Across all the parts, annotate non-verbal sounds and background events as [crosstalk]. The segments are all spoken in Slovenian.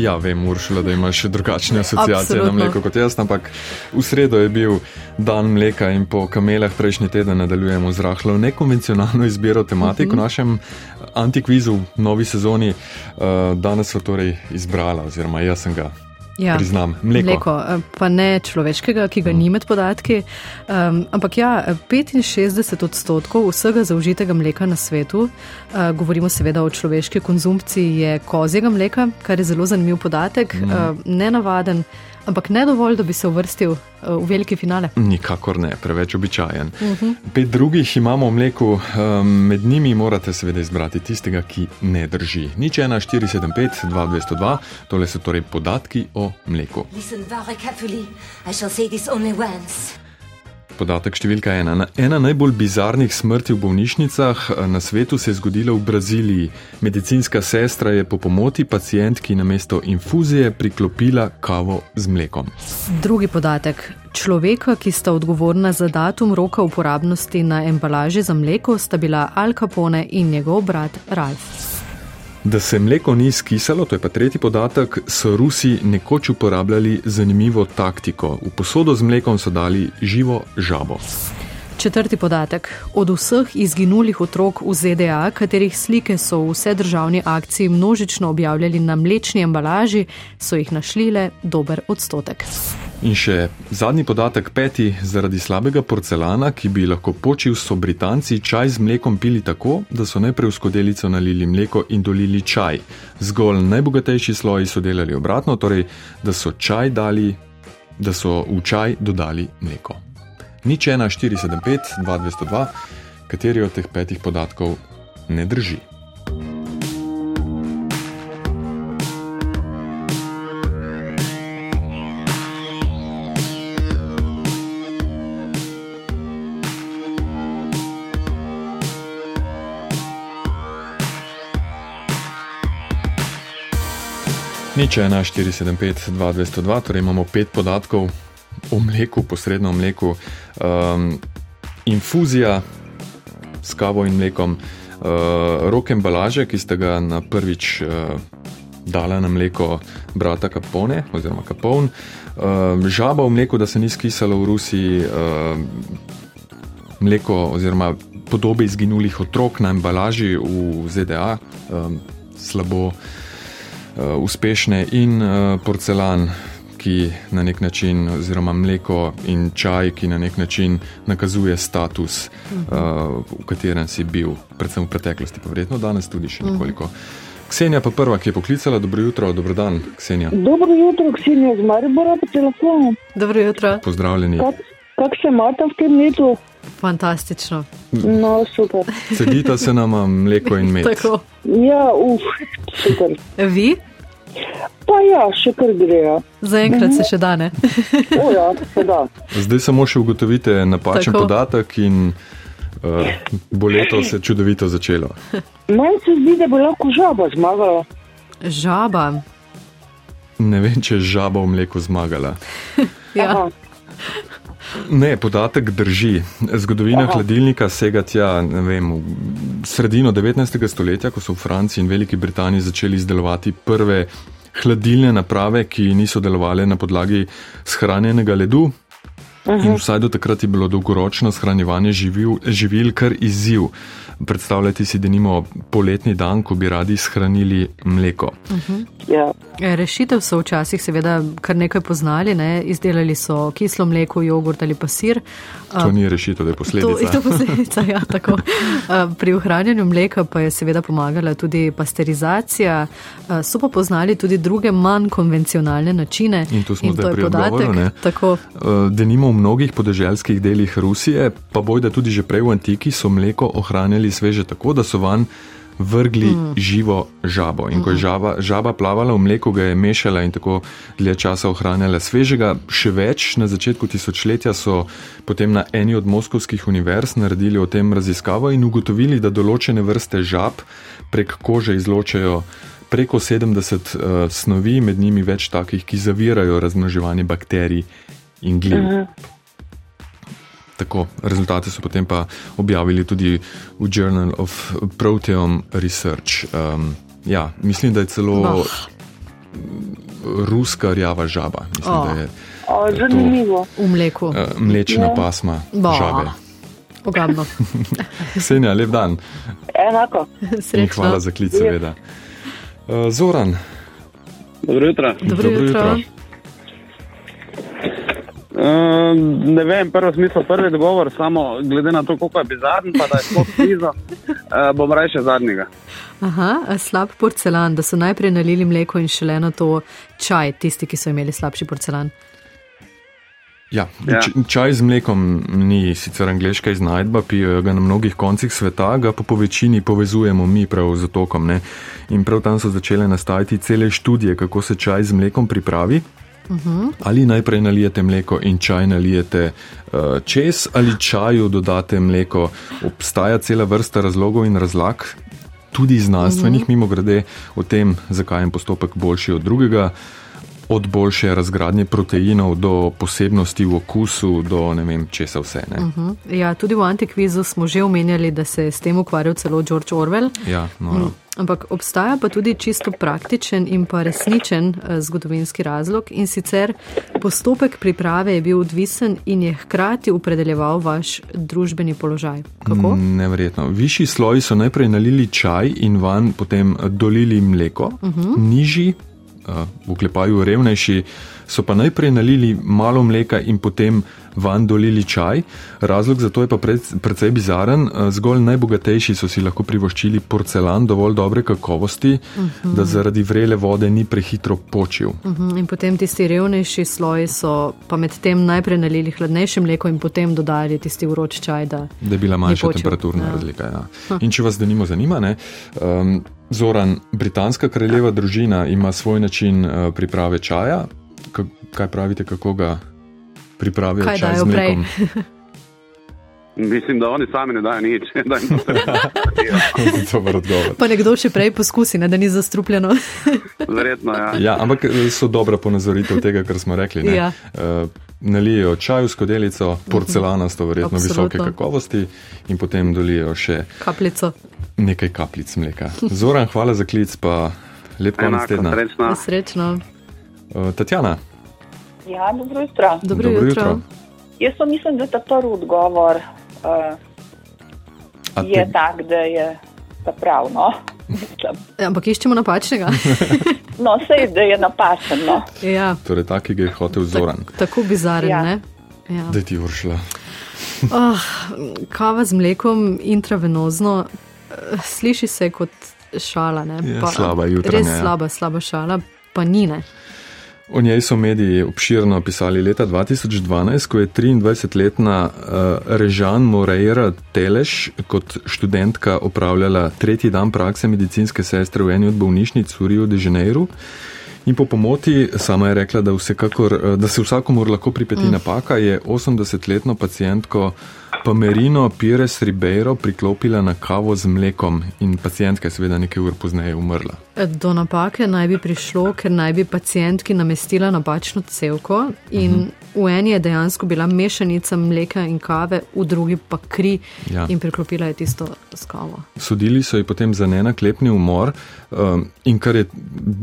Ja, vem, Uršula, da imaš drugačne asociacije na mleko kot jaz, ampak v sredo je bil dan mleka in po kamelah prejšnji teden nadaljujemo z rahlo nekonvencionalno izbiro tematik uh -huh. v našem antikvizu v novi sezoni. Uh, danes so torej izbrala, oziroma jaz sem ga ja, priznam, mleko. mleko. Eh, pa ne človeškega, ki ga mm. ni med podatki. Um, ampak ja, 65 odstotkov vsega zaužitega mleka na svetu, uh, govorimo seveda o človeški konzumpciji, je kozjega mleka, kar je zelo zanimiv podatek, mm. uh, nenavaden ampak ne dovolj, da bi se uvrstil v veliki finale. Nikakor ne, preveč običajen. Uh mhm. -huh. Pet drugih imamo v mleku, med njimi morate seveda izbrati tistega, ki ne drži. Nič 1, 4, 7, 5, 2, 202, tole so torej podatki o mleku. Listen very carefully, I shall say this only once podatek številka ena. Ena najbolj bizarnih smrti v bolnišnicah eh, na svetu se je zgodila v Braziliji. Medicinska sestra je po pomoti pacijentki na mesto infuzije priklopila kavo z mlekom. Drugi podatek. Človeka, ki sta odgovorna za datum roka uporabnosti na embalaži za mleko, sta bila Al Capone in njegov brat Ralph. Da se mleko ni skisalo, to je pa tretji podatek, so Rusi nekoč uporabljali zanimivo taktiko. V posodo z mlekom so dali živo žabo. Četrti podatek. Od vseh izginulih otrok v ZDA, katerih slike so v vse državni akciji množično objavljali na mlečni embalaži, so jih našli le dober odstotek. In še zadnji podatek, peti, zaradi slabega porcelana, ki bi lahko počil, so Britanci čaj z mlekom pili tako, da so najprej v skodelico nalili mleko in dolili čaj. Zgolj najbogatejši sloji so delali obratno, torej da so čaj dali, da so v čaj dodali mleko. Nič 1, 4, 7, 5, 2, 202, kateri od teh petih podatkov ne drži. Nič 1, 4, 7, 5, 2, 202, torej imamo pet podatkov o mleku, posredno o mleku. Um, infuzija s kavo in mlekom, uh, rok embalaže, ki ste ga na prvič uh, dala na mleko brata Capone oziroma Capone, uh, žaba v mleku, da se ni skisalo v Rusiji, uh, mleko oziroma podobe izginulih otrok na embalaži v ZDA, um, slabo. Eh, uspešne in uh, porcelan, ki na nek način, oziroma mleko in čaj, ki na nek način nakazuje status, uh, v katerem si bil, predvsem v preteklosti, pa verjetno danes tudi še nekoliko. Ksenija pa prva, ki je poklicala, dobro jutro, dobro dan, Ksenija. Dobro jutro, Ksenija z Maribora po telefonu. Dobro jutro. Pozdravljeni. Kako kak se imate v tem letu? Fantastično. No, super. Sedita se nama mleko in med. Ja, uf, super. Vi? Pa ja, še kar grejo. Zaenkrat se še da ne. o, ja, se da. Zdaj samo še ugotovite napačen Tako. podatek in uh, bo leto se čudovito začelo. Meni se zdi, da bo lahko žaba zmagala. Žaba. Ne vem, če je žaba v mleku zmagala. ja. Ne, podatek drži. Zgodovina Aha. hladilnika sega tja, ne vem, v sredino 19. stoletja, ko so v Franciji in Veliki Britaniji začeli izdelovati prve hladilne naprave, ki niso delovale na podlagi shranjenega ledu. Uh -huh. In vsaj do takrat je bilo dolgoročno shranjevanje živil, živil kar izziv. Predstavljati si, da nimamo poletni dan, ko bi radi shranili mleko. Uh -huh. ja. E, rešitev so včasih seveda kar nekaj poznali, ne? izdelali so kislo mleko, jogurt ali pa sir. To ni rešitev, da je posledica. To, [laughs] to posledica ja, Pri ohranjanju mleka pa je seveda pomagala tudi pasterizacija. So pa poznali tudi druge manj konvencionalne načine. In to smo in zdaj pri odgovoru. Da nimo v mnogih podeželskih delih Rusije, pa bojda tudi že prej v antiki, so mleko ohranjali sveže tako, da so van vrgli mm. živo žabo. In ko je mhm. žaba, žaba plavala v mleku, ga je mešala in tako dlje časa ohranjala svežega. Še več, na začetku tisočletja so potem na eni od moskovskih univerz naredili o tem raziskavo in ugotovili, da določene vrste žab prek kože izločajo. Preko 70 uh, snovi, med njimi več takih, ki zavirajo razmnoževanje bakterij in gljiv. Uh mhm. Tako, rezultate so potem pa objavili tudi v Journal of Proteome Research. Um, ja, mislim, da je celo. No. ruska rjava žaba. Mislim, O. da je O, zanimivo. V mleku. uh, mlečna Ja. pasma Ba. žabe. Ogabno. [laughs] Senja, lep dan Enako. [laughs] in Srečno. hvala za klic, seveda. Uh, Zoran, Dobro jutro. Dobro Dobro jutro. Uh, ne vem, prvo smisel, prvi dogovor, samo glede na to, koliko je bizaren, pa da je sploh kriza, [laughs] uh, bom reče zadnjega. Aha, a slab porcelan, da so najprej nalili mleko in šele na to čaj, tisti, ki so imeli slabši porcelan. Ja, Ja. čaj z mlekom ni sicer angliška iznajdba, pijejo ga na mnogih koncih sveta, ga pa po večini povezujemo mi prav z otokom. Ne? In prav tam so začele nastajati cele študije, kako se čaj z mlekom pripravi. Ali najprej nalijete mleko in čaj nalijete uh, čez, ali čaju dodate mleko. Obstaja cela vrsta razlogov in razlag, tudi znanstvenih, mimo grede, o tem, zakaj je en postopek boljši od drugega. Od boljše razgradnje proteinov do posebnosti v okusu, do ne vem česa vse. Ne? Mhm. Ja, tudi v antikvizu smo že omenjali, da se je s tem ukvarjal celo George Orwell. Ja, no, no. Ampak obstaja pa tudi čisto praktičen in pa resničen eh, zgodovinski razlog in sicer postopek priprave je bil odvisen in je hkrati opredeljeval vaš družbeni položaj. Kako? Mm, Neverjetno. Višji sloji so najprej nalili čaj in van potem dolili mleko, uh -huh. nižji, uh, v klepaju revnejši, so pa najprej nalili malo mleka in potem van dolili čaj. Razlog za to je pa pred, precej bizaren. Uh, zgolj najbogatejši so si lahko privoščili porcelan dovolj dobre kakovosti, uh -huh. da zaradi vrele vode ni prehitro počil. Mhm, In potem tisti revnejši sloji so pa med tem najprej nalili hladnejše mleko in potem dodali tisti vroč čaj. Da... Da je bila manjša temperaturna Ja. razlika. Ja. In če vas denimo zanima, ne, um, Zoran, britanska kraljeva družina ima svoj način uh, priprave čaja. K kaj pravite, kako ga pripravijo Kaj čaj z mlekom? [laughs] Mislim, da oni sami ne dajo nič. [laughs] da [laughs] Dober odgovor. Pa nekdo še prej poskusi, ne, da ni zastrupljeno. Verjetno, ja. Ja, ampak eh, so dobra ponazoritev tega, kar smo rekli. ne. Ja. Uh, nalijejo čaj v skodelico, porcelanasto, verjetno Absolutno. visoke kakovosti, in potem dolijo še Kapljico. nekaj kapljic mleka. Zoran, hvala za klic, pa lep konec tedna. srečno. Srečno. Uh, Tatjana, Ja, dobro jutro. Dobro, Dobro jutro. jutro. Jaz pa mislim, da ta prvi odgovor uh, a je tak, da je ta prav. No. Ja, [laughs] Ampak iščemo napačnega. [laughs] no sej, da je napačen. No. ja, Torej, tak, ki ga je hotel Zoran. tak, tako bizaren, Ja. ne? Ja. Da ti uršla. Oh, kava z mlekom intravenozno, sliši se kot šala. Ne? Ja, slaba jutranja, Res ja. slaba, slaba šala, pa ni ne. O njej so mediji obširno pisali leta 2012, ko je 23-letna uh, Režan Moreira Teleš kot študentka opravljala tretji dan prakse medicinske sestre v eni od bolnišnic v Rio de Janeiro. In po pomoti, sama je rekla, da, vsekakor, eh, da se vsakomur lahko pripeti mm. napaka, je 80-letno pacijentko Pamerino Pires Ribeiro priklopila na kavo z mlekom in pacijentka je seveda nekaj ur pozneje umrla. Do napake naj bi prišlo, ker naj bi pacijentki namestila napačno cevko in uh Mhm. -huh. v eni je dejansko bila mešanica mleka in kave, v drugi pa kri Ja. in priklopila je tisto s kavo. Sodili so ji potem za nenaklepni umor um, in kar je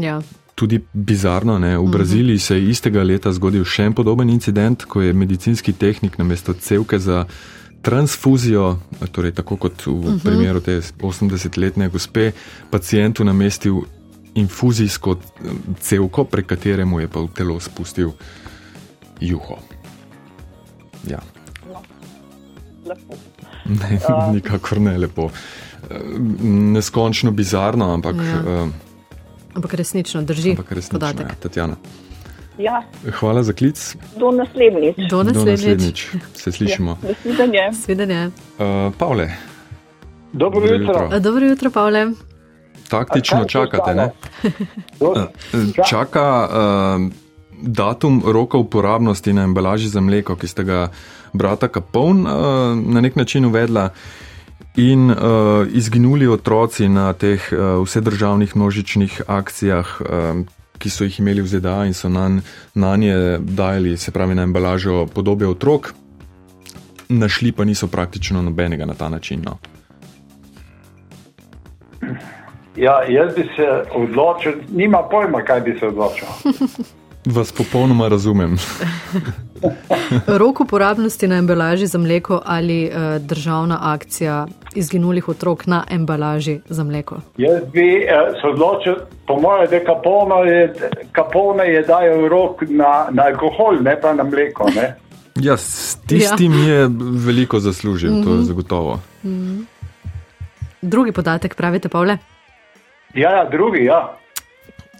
Ja. Tudi bizarno, ne? v Braziliji se je istega leta zgodil še en podoben incident, ko je medicinski tehnik namesto cevke za transfuzijo, torej tako kot v uh -huh. primeru te 80-letne gospe, pacijentu namestil infuzijsko cevko, prek katere mu je pa v telo spustil juho. Ja. Lepo. [laughs] Ne, nikakor ne lepo. Neskončno bizarno, ampak, Ja. ja. Ampak resnično drži ampak resnično. podatek. Ja. Tatjana, Ja, hvala za klic. do naslednjič. Do Do naslednjič. naslednjič. Se slišimo. Ja, nasvidenje. Svidenje. Uh, Pavle, Dobro Dobro jutro. jutro. A, Dobro jutro, Pavle. taktično čakate, ne? Eh, Čaka uh, datum roka uporabnosti na embalaži za mleko, ki ste ga brata Kapon uh, na nek način uvedla. In uh, izginuli otroci na teh uh, vsedržavnih množičnih akcijah, um, ki so jih imeli v ZDA in so na, na nje dajali, se pravi na embalažo podobe otrok, našli pa niso praktično nobenega na ta način. No. Ja, jaz bi se odločil, nima pojma, kaj bi se odločil. [laughs] Vas popolnoma razumem. [laughs] Rok uporabnosti na embalaži za mleko ali uh, državna akcija izginulih otrok na embalaži za mleko? Jaz bi uh, se odločil, po mojem, da kapone je, kapone je dajo rok na, na alkohol, ne pa na mleko. Ne? [laughs] Ja, s tistim ja. je veliko zaslužil, mm -hmm. to je zagotovo. Mm -hmm. Drugi podatek, pravite, Pavle? Ja, ja drugi, ja.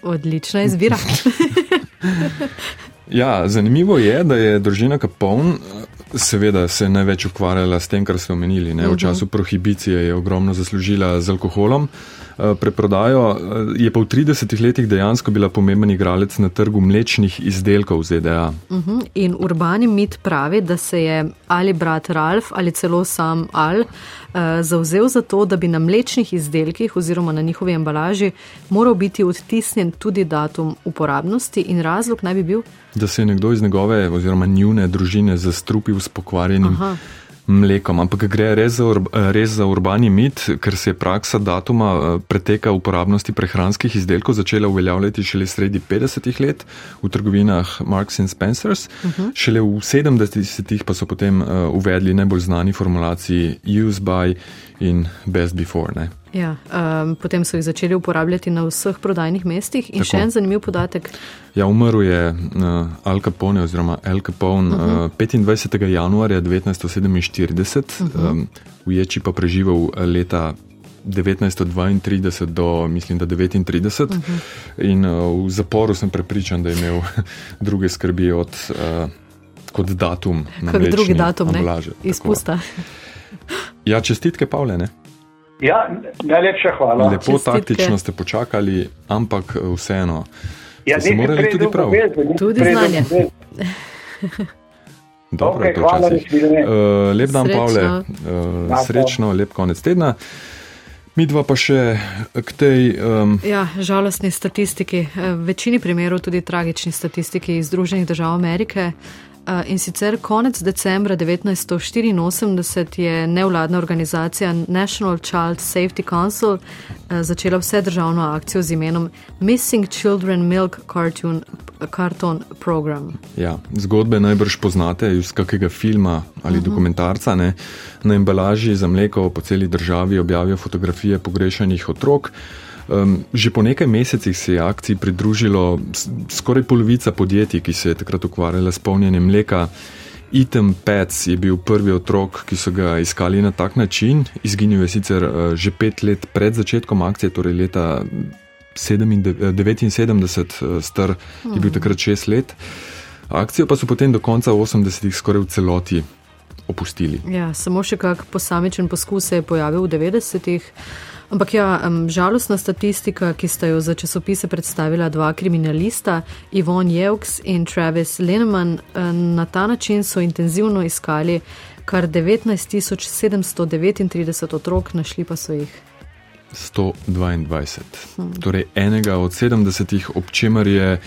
Odlična izbira. [laughs] ja, zanimivo je, da je družina Kapon seveda se največ ukvarjala s tem, kar ste omenili. Ne? V mhm. času prohibicije je ogromno zaslužila z alkoholom. Eh, preprodajo, eh, je pa v 30 letih dejansko bila pomemben igralec na trgu mlečnih izdelkov ZDA. Mhm. In urbani mit pravi, da se je ali brat Ralf ali celo sam Al eh, zauzel za to, da bi na mlečnih izdelkih oziroma na njihovi embalaži moral biti odtisnjen tudi datum uporabnosti in razlog naj bi bil. Da se je nekdo iz njegove oziroma njune družine zastrupil s pokvarjenim. Aha mlekom, ampak gre res za, res za urbani mit, ker se je praksa datuma eh, preteka uporabnosti prehranskih izdelkov začela uveljavljati šele sredi 50-ih let v trgovinah Marks and Spencers, uh mhm. -huh. šele v 70-ih pa so potem uh, uvedli najbolj znani formulaciji use by in best before. Ne? Ja, um, potem so jih začeli uporabljati na vseh prodajnih mestih. In Tako. še en zanimiv podatek. Ja, umrl je uh, Al Capone, oziroma Al Capone, uh -huh. uh, 25. januarja 1947, uh -huh. um, v Ječi pa preživel leta 1932 do, mislim, 1939. Uh -huh. In uh, v zaporu sem prepričan, da je imel [laughs] druge skrbi od, uh, kot datum. Kot drugi datum, ne? Izpusta. Ja, čestitke, Pavle. Ne? Ja, najlepša hvala. Lepo Čestitke. taktično ste počakali, ampak eh, vseeno. Ja, ste morali tudi prav. Tudi znanje. [laughs] Dobro, okay, hvala, uh, lep dan, srečno. Pavle. Uh, srečno, lep konec tedna. Mi dva pa še k tej. Um, ja, žalostni statistiki, v večini primerov tudi tragični statistiki iz Združenih držav Amerike. Eh, in sicer konec decembra 1984 je nevladna organizacija National Child Safety Council začela vse državno akcijo z imenom Missing Children Milk Cartoon, Cartoon Program. Ja, zgodbe najbrž poznate iz kakega filma ali uh mhm. -huh. dokumentarca. Ne? Na embalaži za mleko po celi državi objavijo fotografije pogrešanih otrok. Um, že po nekaj mesecih se je akciji pridružilo skoraj polovica podjetij, ki se je takrat ukvarjala s polnjenjem mleka. Item Pets je bil prvi otrok, ki so ga iskali na tak način. Izginil je sicer uh, že pet let pred začetkom akcije, torej leta 79, uh, star je bil takrat šest let. Akcijo pa so potem do konca 80-ih skoraj v celoti opustili. Ja, samo še kak posamičen poskus se je pojavil v 90-ih. Ampak ja, um, žalostna statistika, ki sta jo za časopise predstavila dva kriminalista, Ivon Jevks in Travis Leneman, um, na ta način so intenzivno iskali kar 19.739 otrok, našli pa so jih. 122. Hmm. Torej enega od 70, ob čemer je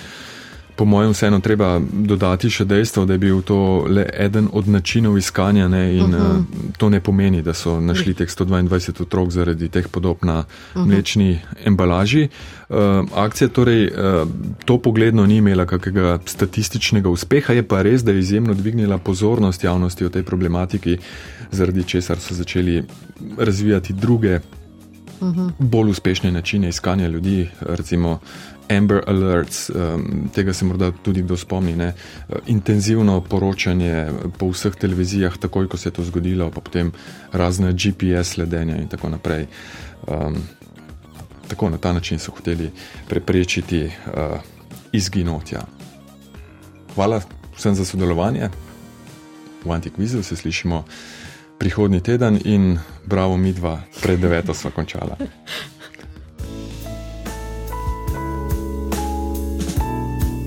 po mojem, vseeno treba dodati še dejstvo, da je bil to le eden od načinov iskanja ne, in uh -huh. uh, to ne pomeni, da so našli teh 122 otrok zaradi teh podob na uh -huh. mlečni embalaži. Uh, akcija torej uh, to pogledno ni imela kakega statističnega uspeha, je pa res, da je izjemno dvignila pozornost javnosti o tej problematiki, zaradi česar so začeli razvijati druge. Uh -huh. Bolj uspešne načine iskanja ljudi, recimo Amber Alerts, um, tega se morda tudi kdo spomni, ne? intenzivno poročanje po vseh televizijah, takoj ko se je to zgodilo, pa potem razne GPS sledenja in tako naprej. Um, tako na ta način so hoteli preprečiti uh, izginotja. Hvala vsem za sodelovanje. V Antikvizu se slišimo prihodnji teden in bravo, mi dva, pred deveto smo končali.